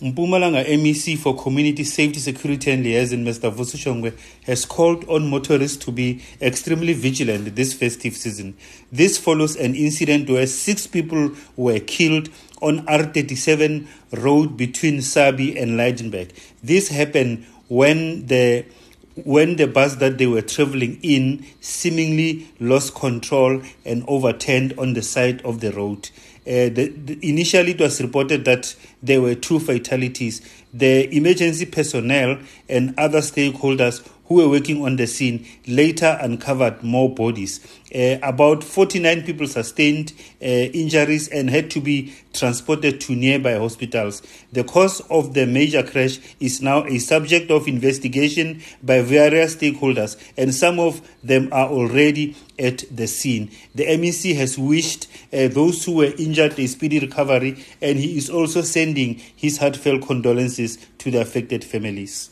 Mpumalanga MEC for Community Safety, Security and Liaison, Mr. Vusi has called on motorists to be extremely vigilant this festive season. This follows an incident where six people were killed on R37 road between Sabie and Lydenburg. This happened when the when the bus that they were traveling in seemingly lost control and overturned on the side of the road. Uh, the, the, initially, it was reported that there were two fatalities. The emergency personnel and other stakeholders who were working on the scene later uncovered more bodies. Uh, about 49 people sustained uh, injuries and had to be transported to nearby hospitals. The cause of the major crash is now a subject of investigation by various stakeholders, and some of them are already at the scene. The MEC has wished those who were injured a speedy recovery, and he is also sending his heartfelt condolences to the affected families.